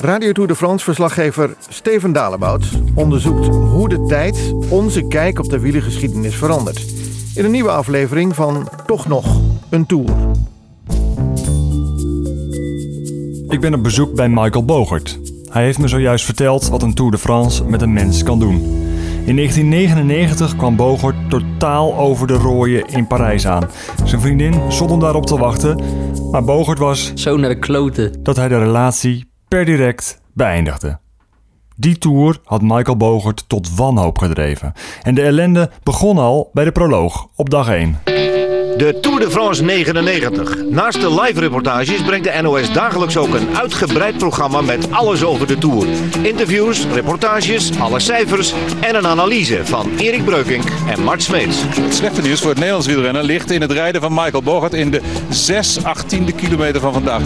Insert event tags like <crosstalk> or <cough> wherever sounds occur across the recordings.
Radio Tour de France verslaggever Steven Dalebout onderzoekt hoe de tijd onze kijk op de wielergeschiedenis verandert. In een nieuwe aflevering van Toch nog een Tour. Ik ben op bezoek bij Michael Bogert. Hij heeft me zojuist verteld wat een Tour de France met een mens kan doen. In 1999 kwam Bogert totaal over de rooien in Parijs aan. Zijn vriendin stond hem daarop te wachten, maar Bogert was Zo naar de kloten. dat hij de relatie per direct beëindigde. Die tour had Michael Bogert tot wanhoop gedreven. En de ellende begon al bij de proloog op dag 1. De Tour de France 99. Naast de live reportages brengt de NOS dagelijks ook een uitgebreid programma met alles over de Tour. Interviews, reportages, alle cijfers en een analyse van Erik Breukink en Mart Smeets. Het slechte nieuws voor het Nederlands wielrennen ligt in het rijden van Michael Bogert in de 6 18e kilometer van vandaag.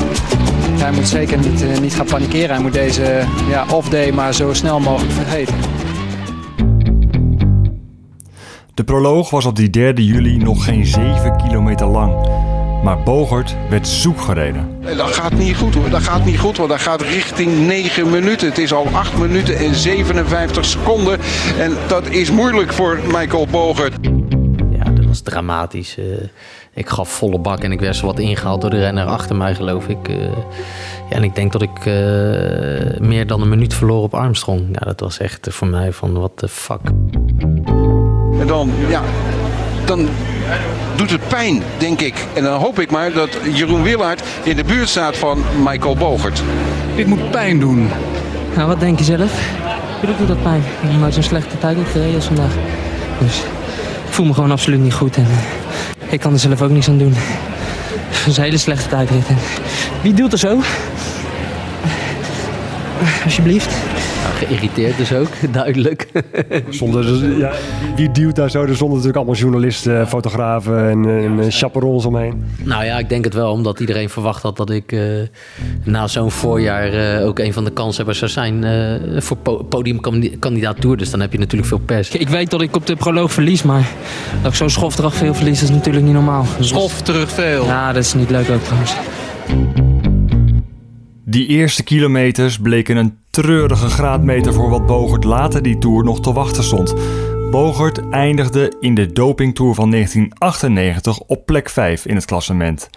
Hij moet zeker niet, eh, niet gaan panikeren. Hij moet deze ja, off-day maar zo snel mogelijk vergeten. De proloog was op die 3 juli nog geen 7 kilometer lang. Maar Bogert werd zoek gereden. Nee, Dat gaat niet goed hoor. Dat gaat niet goed, want dat gaat richting 9 minuten. Het is al 8 minuten en 57 seconden. En dat is moeilijk voor Michael Bogert. Ja, dat was dramatisch. Eh, ik gaf volle bak en ik werd zo wat ingehaald door de renner achter mij, geloof ik. Eh, ja, en ik denk dat ik eh, meer dan een minuut verloor op Armstrong. Ja, dat was echt voor mij van, what the fuck. En dan, ja, dan doet het pijn, denk ik. En dan hoop ik maar dat Jeroen Willaert in de buurt staat van Michael Bogert. Dit moet pijn doen. Nou, wat denk je zelf? Tuurlijk doet dat pijn. Ik heb nooit zo'n slechte tijd gereden als vandaag. Dus ik voel me gewoon absoluut niet goed. En eh, ik kan er zelf ook niets aan doen. Het is een hele slechte tijdrit. Wie doet er zo? Alsjeblieft. Nou, geïrriteerd dus ook, <laughs> duidelijk. Zonder, ja, wie duwt daar zo? Er stonden natuurlijk allemaal journalisten, fotografen en, en eh, chaperons omheen. Nou ja, ik denk het wel, omdat iedereen verwacht had dat ik eh, na zo'n voorjaar eh, ook een van de kanshebbers zou zijn eh, voor po podiumkandidaat Tour. Dus dan heb je natuurlijk veel pers. Ik weet dat ik op de proloog verlies, maar dat ik zo'n schofterag veel verlies, is natuurlijk niet normaal. Schof terug veel. Ja, dat is niet leuk ook trouwens. Die eerste kilometers bleken een treurige graadmeter voor wat Bogert later die tour nog te wachten stond. Bogert eindigde in de dopingtour van 1998 op plek 5 in het klassement.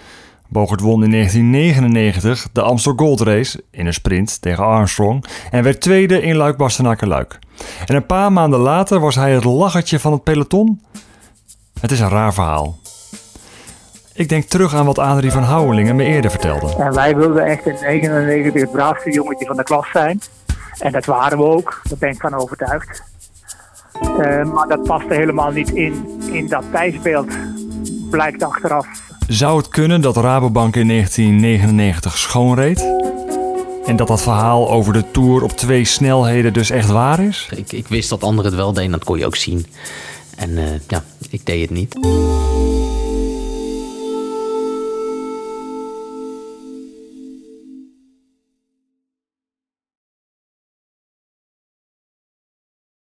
Bogert won in 1999 de Amstel Gold Race in een sprint tegen Armstrong en werd tweede in luik bastenaken luik En een paar maanden later was hij het lachertje van het peloton. Het is een raar verhaal. Ik denk terug aan wat Adrie van Houwelingen me eerder vertelde. En wij wilden echt in 99 het braafste jongetje van de klas zijn. En dat waren we ook, daar ben ik van overtuigd. Eh, maar dat paste helemaal niet in, in dat tijdsbeeld, blijkt achteraf. Zou het kunnen dat Rabobank in 1999 schoonreed? En dat dat verhaal over de Tour op twee snelheden dus echt waar is? Ik, ik wist dat anderen het wel deden, dat kon je ook zien. En eh, ja, ik deed het niet.